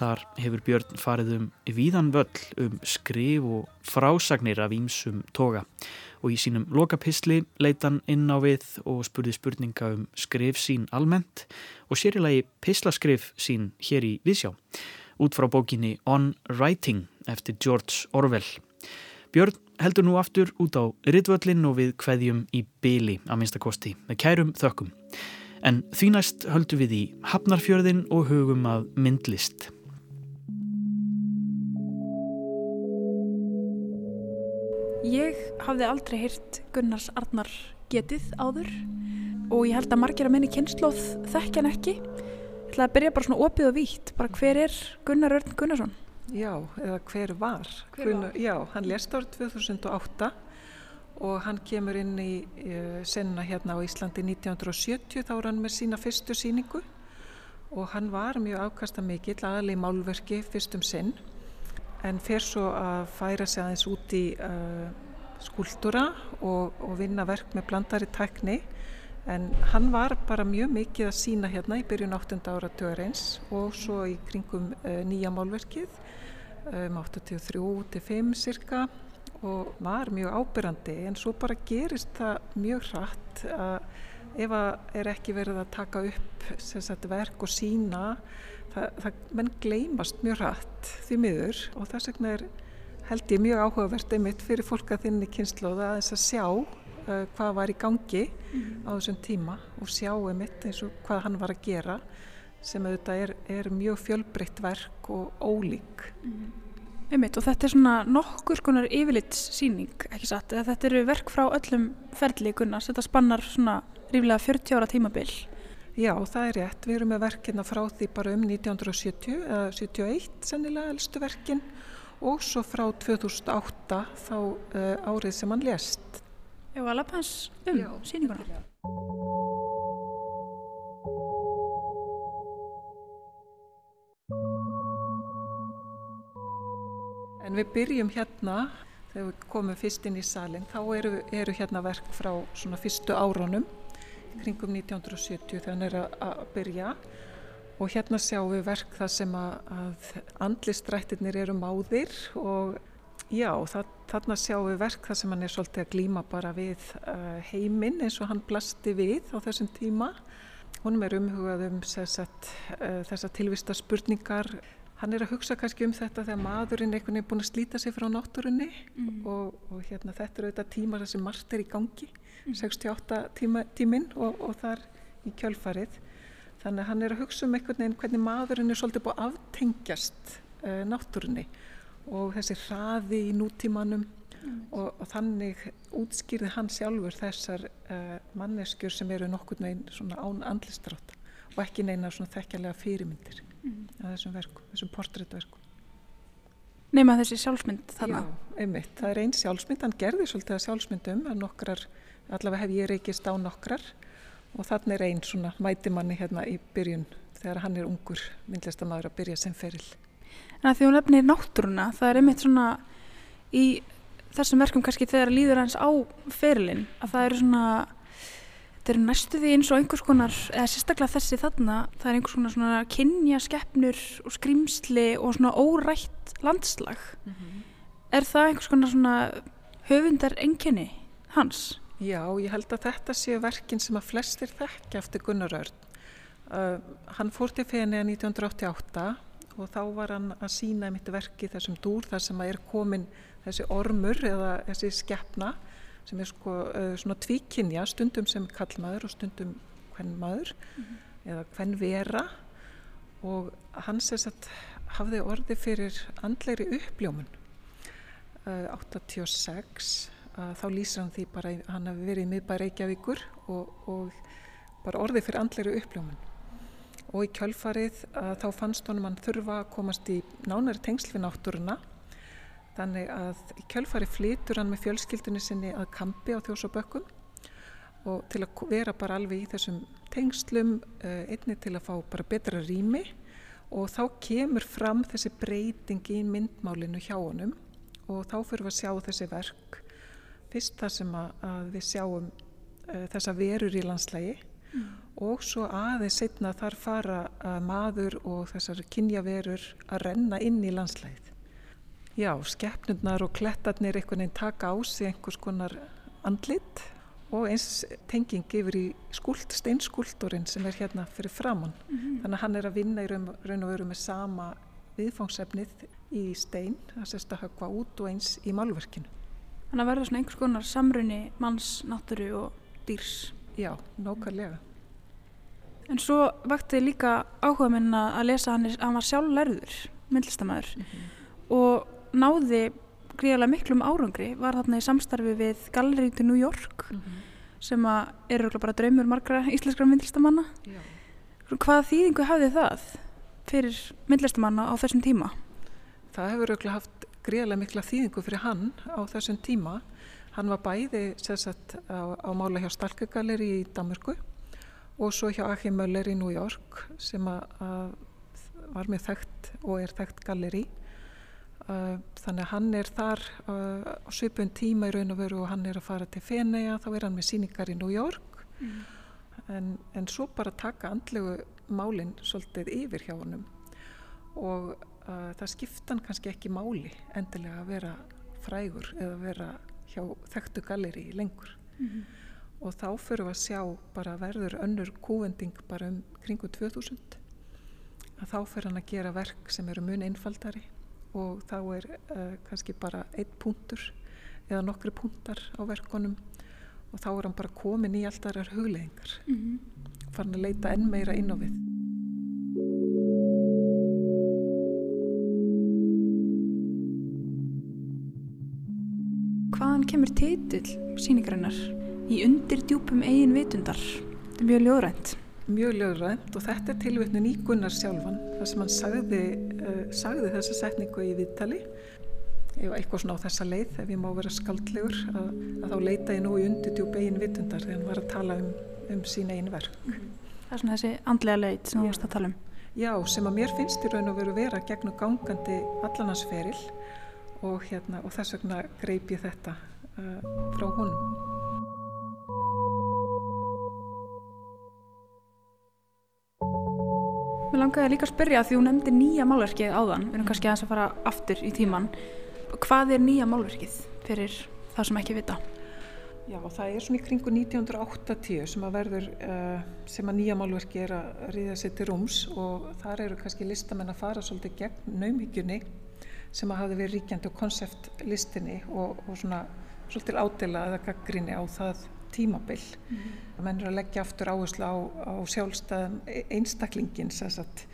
Þar hefur Björn farið um víðan völl um skrif og frásagnir af ímsum toga og í sínum lokapistli leitan inn á við og spurði spurninga um skrif sín almennt og sérilagi pislaskrif sín hér í Víðsjá út frá bókinni On Writing eftir George Orwell. Björn heldur nú aftur út á Rittvöllin og við kveðjum í byli að minnstakosti með kærum þökkum. En því næst höldum við í Hafnarfjörðin og hugum að myndlist. Ég hafði aldrei heyrt Gunnars Arnar getið áður og ég held að margir að minni kynnslóð þekkja hann ekki ætla að byrja bara svona opið og vítt bara hver er Gunnar Örn Gunnarsson? Já, eða hver var, hver Gunnar, var? Já, hann lest árið 2008 og hann kemur inn í uh, senna hérna á Íslandi 1970 þá er hann með sína fyrstu síningu og hann var mjög afkasta mikill aðalega í málverki fyrstum sinn en fer svo að færa sig aðeins út í uh, skúltúra og, og vinna verk með blandari tækni En hann var bara mjög mikið að sína hérna í byrjun 8. ára tögarins og svo í kringum uh, nýja málverkið um 83-5 cirka og var mjög ábyrrandi en svo bara gerist það mjög hratt að ef að er ekki verið að taka upp sagt, verk og sína það, það menn gleymast mjög hratt því miður og þess vegna er held ég mjög áhugavert einmitt fyrir fólk að þinni kynnslóða að þess að sjá uh, hvað var í gangi mm. á þessum tíma og sjáum mitt eins og hvað hann var að gera sem auðvitað er, er mjög fjölbreytt verk og ólík. Mm. Einmitt, og þetta er svona nokkur konar yfirlitssýning, ekki satt? Eða þetta eru verk frá öllum ferli Gunnars, þetta spannar svona ríflega 40 ára tímabil. Já, það er rétt. Við erum með verkina frá því bara um 1970 eða 71 sennilega elstu verkin og svo frá 2008 þá uh, árið sem hann lést. Já, að lappa hans um Já. síninguna. En við byrjum hérna, þegar við komum fyrst inn í salin, þá eru, eru hérna verk frá svona fyrstu árunum, kringum 1970 þegar hann er að, byrja og hérna sjáum við verk það sem að, að andlistrættirnir eru máðir og Já, það, þarna sjáum við verk þar sem hann er svolítið að glýma bara við uh, heiminn eins og hann blasti við á þessum tíma. Húnum er umhugað um sagt, uh, þessa tilvista spurningar. Hann er að hugsa kannski um þetta þegar maðurinn einhvern veginn er búin að slíta sig frá náttúrunni mm. og, og hérna, þetta er auðvitað tímar þessi margt er í gangi, mm. 68 tíma, tíminn og, og þar í kjölfarið. Þannig að hann er að hugsa um einhvern veginn hvernig maðurinn er svolítið búið aftengjast uh, náttúrunni og þessi hraði í nútímanum mm. og, og þannig útskýrði hann sjálfur þessar uh, manneskjur sem eru nokkur neginn svona án andlistrátt og ekki neina svona þekkjarlega fyrirmyndir mm. að þessum verkum, þessum portréttverkum. Nefna þessi sjálfsmynd þarna? Já, einmitt. Það er einn sjálfsmynd, hann gerði svolítið að sjálfsmyndum, að nokkrar, allavega hef ég reykist á nokkrar og þannig er einn svona mætimanni hérna í byrjun þegar hann er ungur myndlistamæður að byrja sem feril. En að því hún lefnir náttúruna, það er einmitt svona í þessum verkum kannski þegar líður hans á ferilinn, að það eru svona þetta eru næstu því eins og einhvers konar eða sérstaklega þessi þarna það er einhvers konar svona kynja skeppnur og skrimsli og svona órætt landslag mm -hmm. er það einhvers konar svona höfundar enginni hans? Já, ég held að þetta séu verkin sem að flestir þekkja eftir Gunnar Örn uh, hann fór til Fenea 1988 og þá var hann að sína mitt verki þessum dúr þar sem að er komin þessi ormur eða þessi skeppna sem er sko uh, svona tvíkinja stundum sem kallmaður og stundum hvern maður mm -hmm. eða hvern vera og hans er satt hafði orði fyrir andleiri uppljómun uh, 86 uh, þá lýsir hann því bara hann hafi verið í miðbæri Reykjavíkur og, og bara orði fyrir andleiri uppljómun og í kjölfarið þá fannst honum hann þurfa að komast í nánari tengsl við náttúruna. Þannig að í kjölfari flytur hann með fjölskyldunni sinni að kampi á þjósabökkum og til að vera bara alveg í þessum tengslum, eh, einni til að fá bara betra rými. Og þá kemur fram þessi breyting í myndmálinu hjá honum. Og þá fyrir við að sjá þessi verk. Fyrst það sem að, við sjáum uh, þessa verur í landslægi mm. og svo aðeins setna þar fara uh, maður og þessar kynjaverur að renna inn í landslægið. Já, skeppnurnar og klettarnir einhvern veginn taka á sig einhvers konar andlit og eins tenging yfir í skuld, steinskúldurinn sem er hérna fyrir framann. Mm -hmm. Þannig að hann er að vinna í raun, raun og veru með sama viðfóngsefnið í stein, það sést að höfka út og eins í málverkinu. Þannig að verða svona einhvers konar samrunni manns, náttúru og dýrs. Já, nákvæmlega. En svo vakti líka áhuga minna að lesa hann, hann var sjálf lærður, myndlistamæður mm -hmm. og náði gríðarlega miklum árangri var þarna í samstarfi við Gallery to New York mm -hmm. sem eru bara draumur margra íslenskra myndlistamanna Já. Hvaða þýðingu hafði það fyrir myndlistamanna á þessum tíma? Það hefur auðvitað haft gríðarlega mikla þýðingu fyrir hann á þessum tíma hann var bæði sagt, á, á mála hjá Stalkagalleri í Damurku og svo hjá Achim Möller í New York sem að, að var með þekkt og er þekkt galleri Uh, þannig að hann er þar uh, á svipun tíma í raun og veru og hann er að fara til Fenea, þá er hann með síningar í New York. Mm. en, en svo bara taka andlegu málinn svolítið yfir hjá honum. Og uh, það skipta hann kannski ekki máli endilega að vera frægur eða vera hjá þekktu galleri lengur mm. og þá fyrir við að sjá bara verður önnur kúvending bara um kringu 2000 að þá fyrir hann að gera verk sem eru mun einfaldari og þá er uh, kannski bara einn punktur eða nokkru punktar á verkonum og þá er hann bara komin í alltaf þar hugleðingar mm -hmm. farin að leita enn meira inn á við kemur titill síningarinnar í undir djúpum eigin vitundar? Þetta er mjög ljóðrænt. Mjög lögrænt og þetta er tilvittnun í Gunnar sjálfan þar sem hann sagði, uh, sagði þessa setningu í viðtali. Ef eitthvað svona á þessa leið ef ég má vera skaldlegur að, að þá leita ég nú í undutjúb eigin vitundar þegar hann var að tala um, um sín eigin verk. Það er svona þessi andlega leit sem þú varst að tala um. Já, sem að mér finnst í raun og veru vera gegnum gangandi allanansferil og, hérna, og þess vegna greip ég þetta frá honum Mér langaði líka að spyrja því hún nefndi nýja málverkið áðan, við erum kannski að fara aftur í tíman. Hvað er nýja málverkið fyrir það sem ekki vita? Já, það er svona í kringu 1980 sem að verður, uh, sem að nýja málverki er að ríða sér til rúms og þar eru kannski listamenn að fara svolítið gegn naumhyggjunni sem að hafi verið ríkjandi og konseptlistinni og, og svona svolítið ádela eða gaggrinni á það tímabil. Mm. Það mennur að leggja aftur áherslu á, á sjálfstæðum e, einstaklingin, sagt,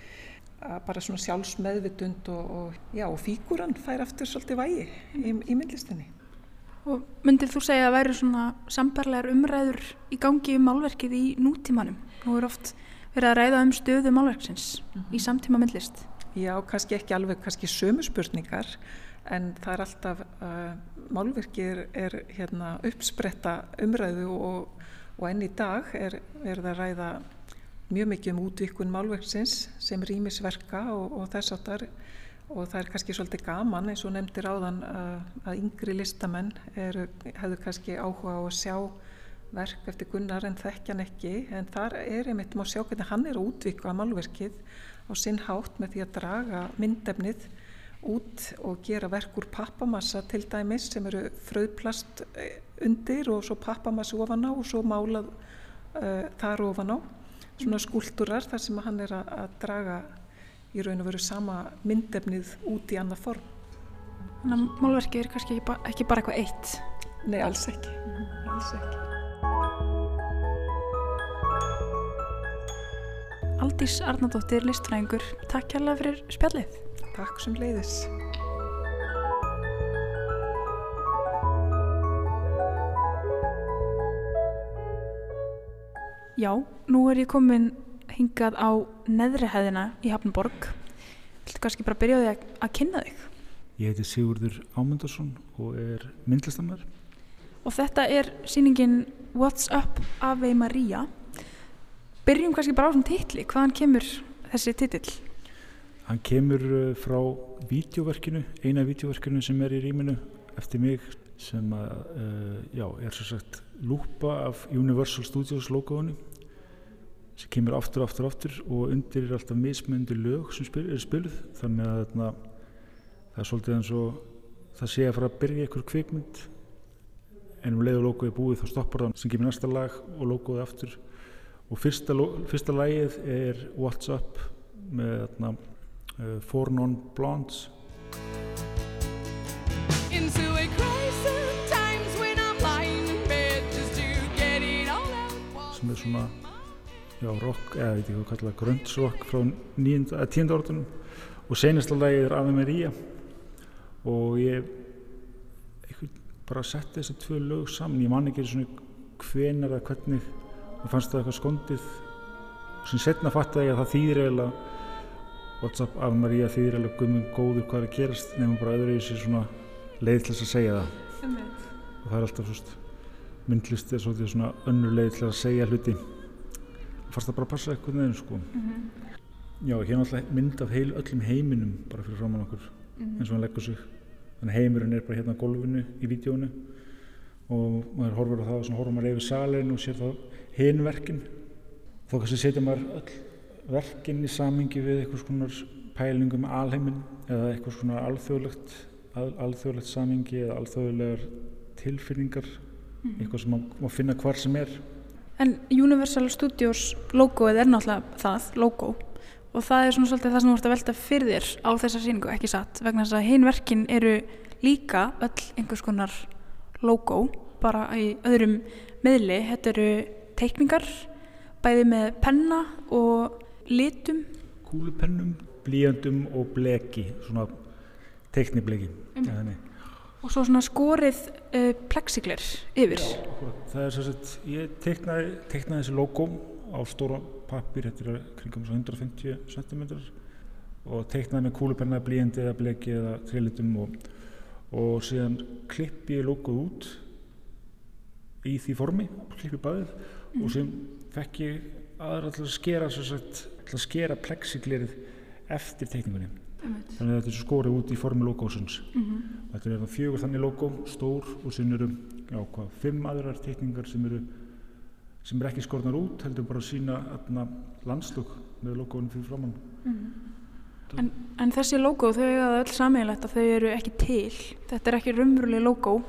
bara svona sjálfsmeðvitund og, og, já, og fíkuran fær aftur svolítið vægi í, í myndlistinni. Og myndir þú segja að væri svona sambarlegar umræður í gangi um málverkið í nútímanum? Nú er oft verið að ræða um stöðu málverksins mm -hmm. í samtíma myndlist. Já, kannski ekki alveg kannski sömu spurningar en það er alltaf, uh, málverkið er, er hérna, uppspretta umræðu og, og enn í dag er verið að ræða mjög mikið um útvikun málverksins sem rýmisverka og, og þess áttar og það er kannski svolítið gaman eins og nefndir áðan að, að yngri listamenn eru, hefðu kannski áhuga á að sjá verk eftir Gunnar en þekkjan ekki. En þar er einmitt má sjá hvernig hann er að útvika málverkið á sinn hátt með því að draga myndefnið út og gera verk úr pappamassa til dæmis sem eru fröðplast eh, undir og svo pappamassi ofan á og svo málað uh, þar ofan á svona skúldurar þar sem hann er að, að draga í raun og veru sama myndefnið út í annað form. Þannig að málverkið er kannski ekki, ekki bara eitthvað eitt? Nei, alls ekki. -hmm. alls ekki. Aldís Arnardóttir, listfræðingur, takk kærlega fyrir spjallið. Takk sem leiðis. Já, nú er ég komin hingað á neðri hæðina í Hafnborg Viltu kannski bara byrja á því að, að kynna þig? Ég heiti Sigurður Ámundarsson og er myndlistamær Og þetta er síningin What's Up Ave Maria Byrjum kannski bara á þessum titli hvaðan kemur þessi titill? Hann kemur uh, frá vídeoverkinu, eina vídeoverkinu sem er í rýminu eftir mig sem að, uh, já, er svo sagt lúpa af Universal Studios logoinu sem kemur aftur, aftur, aftur og undir er alltaf mismöndi lög sem spil, er spiluð. Þannig að þarna, það er svolítið eins og það sé að fara að byrja einhver kvikmynd en um leið og logoði búið þá stoppar það sem kemur næsta lag og logoði aftur. Og fyrsta, fyrsta lagið er What's Up með þarna, Four Non Blondes Into a crisis times when I'm lying in bed just to get it all out. Sem er svona já, rock, eða veit ég hvað kalla gröntsrock frá tíunda orðunum og senasta lagið er Ave Maria. Og ég bara setti þessi tvö lög saman, ég man ekki svona hvenar eða hvernig. Mér fannst það eitthvað skondið. Og sem setna fatt að ég að það þýðir eiginlega Whatsapp Ave Maria þýðir eiginlega gummum góður hvað er að gerast nefnum bara öðru í þessi svona leið til þess að segja það mm og það er alltaf svona myndlist er svona önnur leið til að segja hluti fannst það bara að passa eitthvað neðin sko. Mm -hmm. Já, hérna alltaf mynd af heil öllum heiminum bara fyrir framann okkur mm -hmm. eins og hann leggur sig. Þannig heimurinn er bara hérna á golfinu í vídjónu og maður horfur á það og svona horfur maður yfir salin og sér þá hinverkin. Þá kannski setja maður öll verkin í samingi við eitthvað svona pælingum alheimin eða eitthvað svona alþjóðlegt al, alþjóðlegt samingi eða alþjóðlegar tilfinningar mm -hmm. eitthvað sem maður má finna hvar sem er. En Universal Studios logoið er náttúrulega það, logo. Og það er svona svolítið það sem þú ert að velta fyrir þér á þessa síningu, ekki satt? Vegna þess að hinverkin eru líka öll einhvers konar logo bara í öðrum miðli, þetta eru teikningar bæði með penna og litum. Kúlupennum, blíjandum og bleki svona teiknibleki. Um. Og svo svona skorið uh, plexiglir yfir. Já, það er svo að ég teiknaði, teiknaði þessi logo á stóra pappir þetta er kringum 150 cm og teiknaði með kúlupenna blíjandi eða bleki eða trilitum og, og síðan klippi ég logoð út í því formi klippi baðið mm. og sem fekk ég aðra til að skera til að skera plexiglerið eftir teikningunni. Þannig að þetta er skórið út í formi logósins. Mm -hmm. þetta er fjögur þannig logó stór og sem eru já, hvað, fimm aðrar tekningar sem eru sem er ekki skornar út heldur bara að sína landslug með logóinu fyrir framann mm -hmm. en, en þessi logó þau hefur öll sammeilegt að þau eru ekki til. Þetta er ekki raunveruleg logó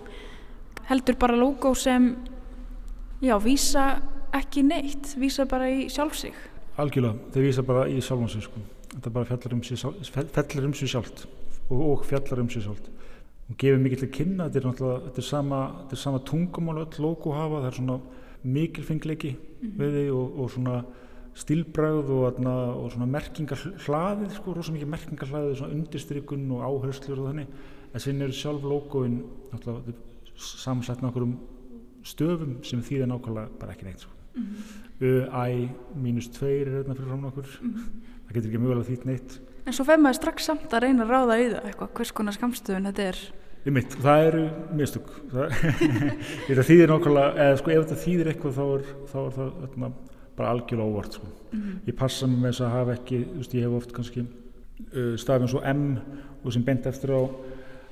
heldur bara logó sem já, vísa ekki neitt vísa bara í sjálfsig algjörlega, þau vísa bara í sjálfsig sko þetta bara fjallar um sér, fjallar um sér sjálft og, og fjallar um sér sjálft hún gefur mikið til kynna þetta er náttúrulega, þetta er sama, þetta er sama tungumál öll logo hafa, það er svona mikilfengleiki mm -hmm. við því og, og svona stílbræð og, og svona merkingar hlaðið sko, rosa mikið merkingar hlaðið, svona undirstrykun og áherslur og þannig, en sinn er sjálf logoinn náttúrulega samsætt með okkur um stöfum sem þýðir nákvæmlega bara ekki neitt sko. Mm -hmm. I mínus 2 er hérna fyrir frá okkur mm -hmm. það getur ekki mögulega þýtt neitt En svo fegum maður strax samt að reyna að ráða í það eitthvað, hvers konar skamstöðun þetta er Mitt, það eru mistug (laughs) það þýðir nákvæmlega eða sko ef þetta þýðir eitthvað þá er, þá er það öðna, bara algjörlega óvart sko. mm -hmm. ég passa mig með þess að hafa ekki veist, ég hef oft kannski uh, stafið eins og M og sem bent eftir á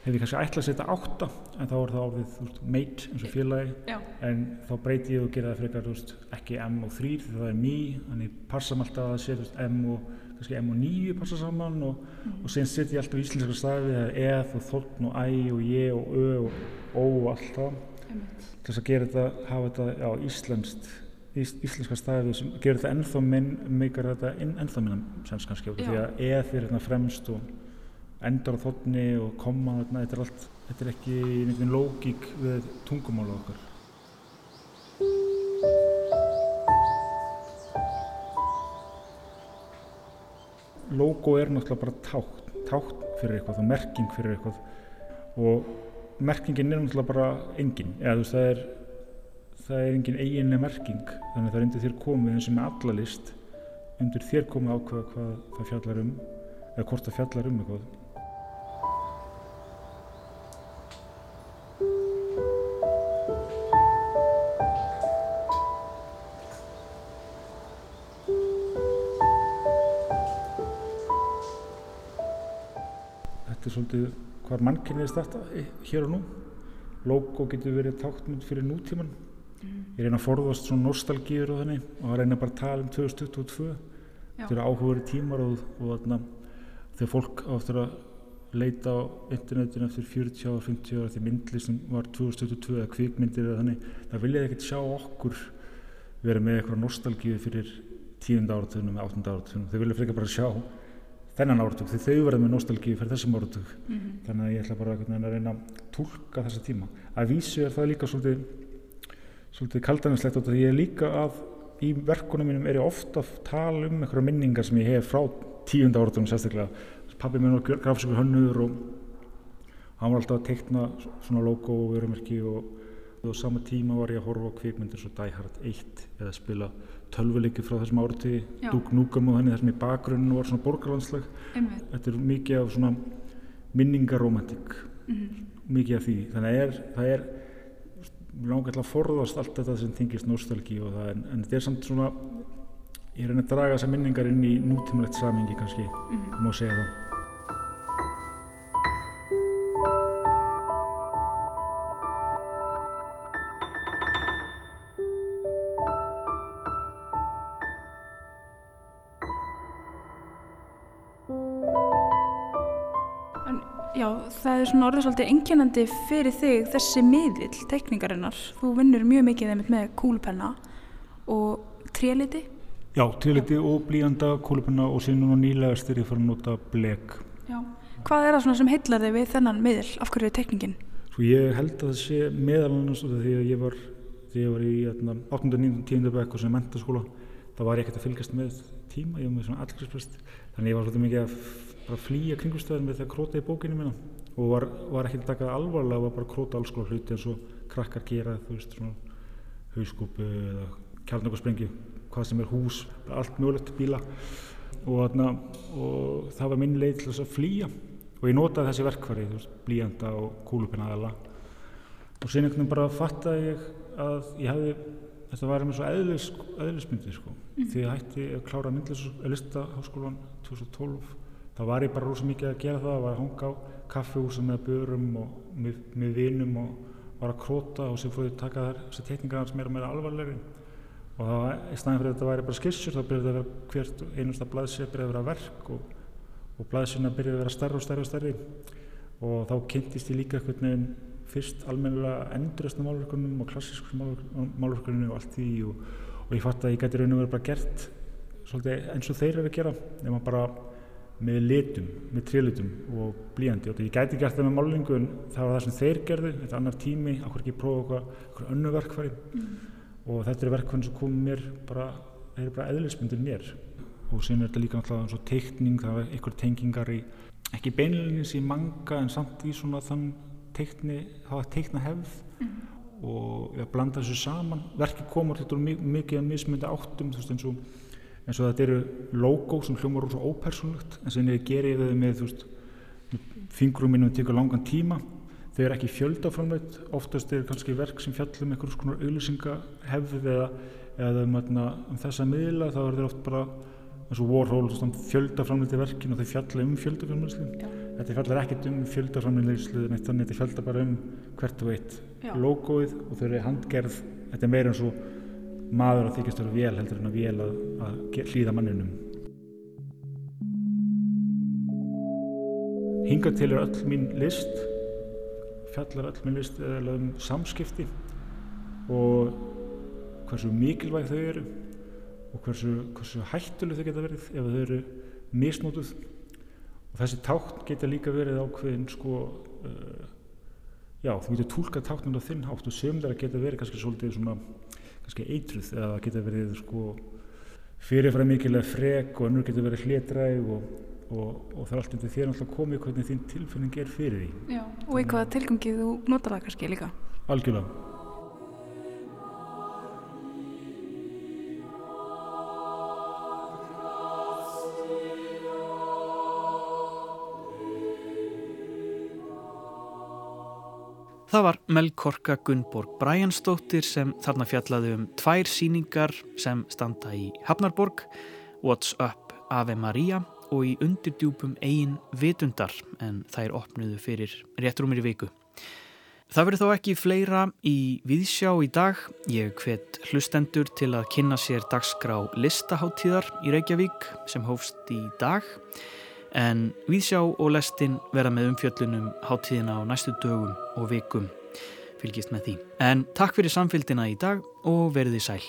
hef ég kannski ætla að setja átta en þá er það orðið veist, mate eins og félagi Já. en þá breyti ég og gera það frekar veist, ekki M og 3 því það er mý þannig passa maður alltaf að setja M og kannski M og 9 passa saman og, mm. og sen setja ég alltaf íslenska stafi það er eð og þóln og æ og ég og ö og ó og allt það til þess að gera þetta, hafa þetta já, íslenskt ís, íslenska stafi sem gerir þetta ennþá minn meikar þetta ennþá minna sem kannski því að eð er hérna fremst og endar á þotni og koma þarna, þetta er allt, þetta er ekki einhvern lógík við tungumála okkar. Logo er náttúrulega bara tátt, tátt fyrir eitthvað og merking fyrir eitthvað og merkingin er náttúrulega bara engin, eða þú veist það er, það er engin eiginlega merking þannig að það er undir þér komið eins og með alla list undir þér komið ákveða hvað það fjallar um eða hvort það fjallar um eitthvað þetta er svolítið hvað mannkynni er starta hér og nú. Logo getur verið tákmynd fyrir nútíman mm. ég reyna að forðast svona nostalgíður og þannig og að reyna bara að tala um 2022 þetta eru áhugaverið tímar og, og þegar fólk áttur að leita á internetinu eftir 40 ára, 50 ára því myndli sem var 2022 eða kvikmyndir eða þannig það viljaði ekkert sjá okkur vera með eitthvað nostalgíðu fyrir tíunda áratöðunum eða áttunda áratöðunum þau vilja frekar bara sjá þennan áratug því þau verða með nostálgíu fyrir þessum áratug. Mm -hmm. þannig að ég ætla bara að reyna að tólka þessa tíma. Að vísu er það líka svolítið, svolítið kaldaninslegt og því ég er líka að í verkunum mínum er ég ofta að tala um einhverja minningar sem ég hef frá tíunda áratugum sérstaklega. Pappi minn var grafsökur hönnur og hann var alltaf að teikna svona logo og vörumerki og og á sama tíma var ég að horfa á kvikmyndir svo Die Hard 1 eða spila tölvuleiki frá þessum árati Duke Nukem og henni þessum í bakgrunnu var svona borgarlandslag. Þetta er mikið af svona minningaromantik mm -hmm. mikið af því. Þannig að er, það er langar að forðast allt þetta sem þingist nostálgi og það en, en þetta er samt svona ég er að draga þessa minningar inn í nútímalegt samingi kannski, mm -hmm. má segja það það er svona orðið svolítið enginandi fyrir þig þessi miðill teikningarinnar. Þú vinnur mjög mikið með kúlupenna og tréliti. Já, tréliti og blíjanda kúlupenna og síðan núna nýlegast er ég farið að nota blek. Já. Hvað er það sem heitlar þig við þennan miðill? Af hverju er teikningin? Svo ég held að það sé meðalannast því að ég var, ég var í 8. 9. 10. bekk og sem mentaskóla, þá var ég ekkert að fylgast með tíma, ég var með svona allgriðsprest, þannig ég var svolítið mikið að flýja kringustöðin með því að króta í bókinu mína. Og var, var ekki að taka alvarlega var bara að króta alls konar hluti eins og krakkar gera þú veist svona hauskúpu eða kjarnökkarsprengi hvað sem er hús, allt mögulegt bíla. Og, þarna, og það var minn leið til þess að flýja. Og ég notaði þessi veist, blíjanda og kúlupina aðala og síðan einhvern veginn bara fattaði ég að ég hefði, þetta var með svo eðlis, eðlismyndi sko, mm. því ég hætti að klára myndlistaháskólan 2012 þá var ég bara rosa mikið að gera það, var að hanga á kaffehúsa með börum og með, með vinum og var að króta og sem fóði taka þær þessi tekningar sem er meira alvarlegri. Og það var, í staðin fyrir að þetta væri bara skissur þá byrjaði að vera hvert einasta blaðsið byrjaði að vera verk og, og blaðsina byrjaði að vera stærri og stærri og stærri. Og þá kynntist ég líka einhvern veginn fyrst almennilega enduristna málverkunum og klassísku málverkunum og allt því og, og ég fatt að ég gæti raun og verið bara gert svolítið eins og þeir eru að gera með litum, með trílutum og blíjandi og ég gæti gert það með málingu en það var það sem þeir gerðu, þetta er annar tími okkur ekki prófa okkur önnu verkfæri? Mm. og þetta er verkfæri sem kom mér bara, þeir eru bara eðlismyndir mér. Og síðan er þetta líka náttúrulega svo teikning, það er einhver tengingar í ekki beinleginis í manga en samt í svona þann teikni, það var teikna hefð. Mm. og ég blanda þessu saman. Verki komur þetta mikið að mismynda áttum þú veist eins og eins og þetta eru logo sem hljómar úr svo ópersonlegt en sem ég gerir þau með, fingrum minnum tekur langan tíma. Þau eru ekki fjöldaframleitt oftast er kannski verk sem fjallum einhvers konar auðlýsingahefð eða, eða um, um þessa miðla. Þá er þeir oft bara eins og Warhol fjöldaframleitti verkin og þau fjalla um fjöldaframleitslu þetta fjallar ekkert um fjöldaframleitslu þannig að þetta fjalla bara um hvert og eitt logoið og þau eru handgerð. Þetta er meira eins og maður að þykjast vera vél heldur en að vél að, að hlýða manninum. Hinga til er öll mín list, fjallar öll mín list eða um samskipti og hversu mikilvæg þau eru og hversu, hversu hættuleg þau geta verið ef þau eru misnótuð og þessi tákn geta líka verið ákveðin sko uh, já, þú getur tólka táknum á þinn hátt og sömur þeirra geta verið kannski svolítið svona kannski eitruð eða getur verið sko fyrirfram mikilega frek og önnur getur verið hlétræg og, og, og það er allt undir þér náttúrulega komið hvernig þín tilfinning er fyrir því. Já, og í hvaða tilgangið þú notar það kannski líka? Algjörlega. Það var Melkorka Gunnborg Bræjansdóttir sem þarna fjallaði um tvær síningar sem standa í Hafnarborg, What's Up Ave Maria og í undirdjúpum eigin vitundar en þær opnuðu fyrir réttrúmir í viku. Það verður þó ekki fleira í viðsjá í dag. Ég hvet hlustendur til að kynna sér dagskrá listaháttíðar í Reykjavík sem hófst í dag en Víðsjá og Lestin vera með umfjöllunum háttíðina á næstu dögum og vikum fylgist með því. En takk fyrir samfélgina í dag og verðið sæl.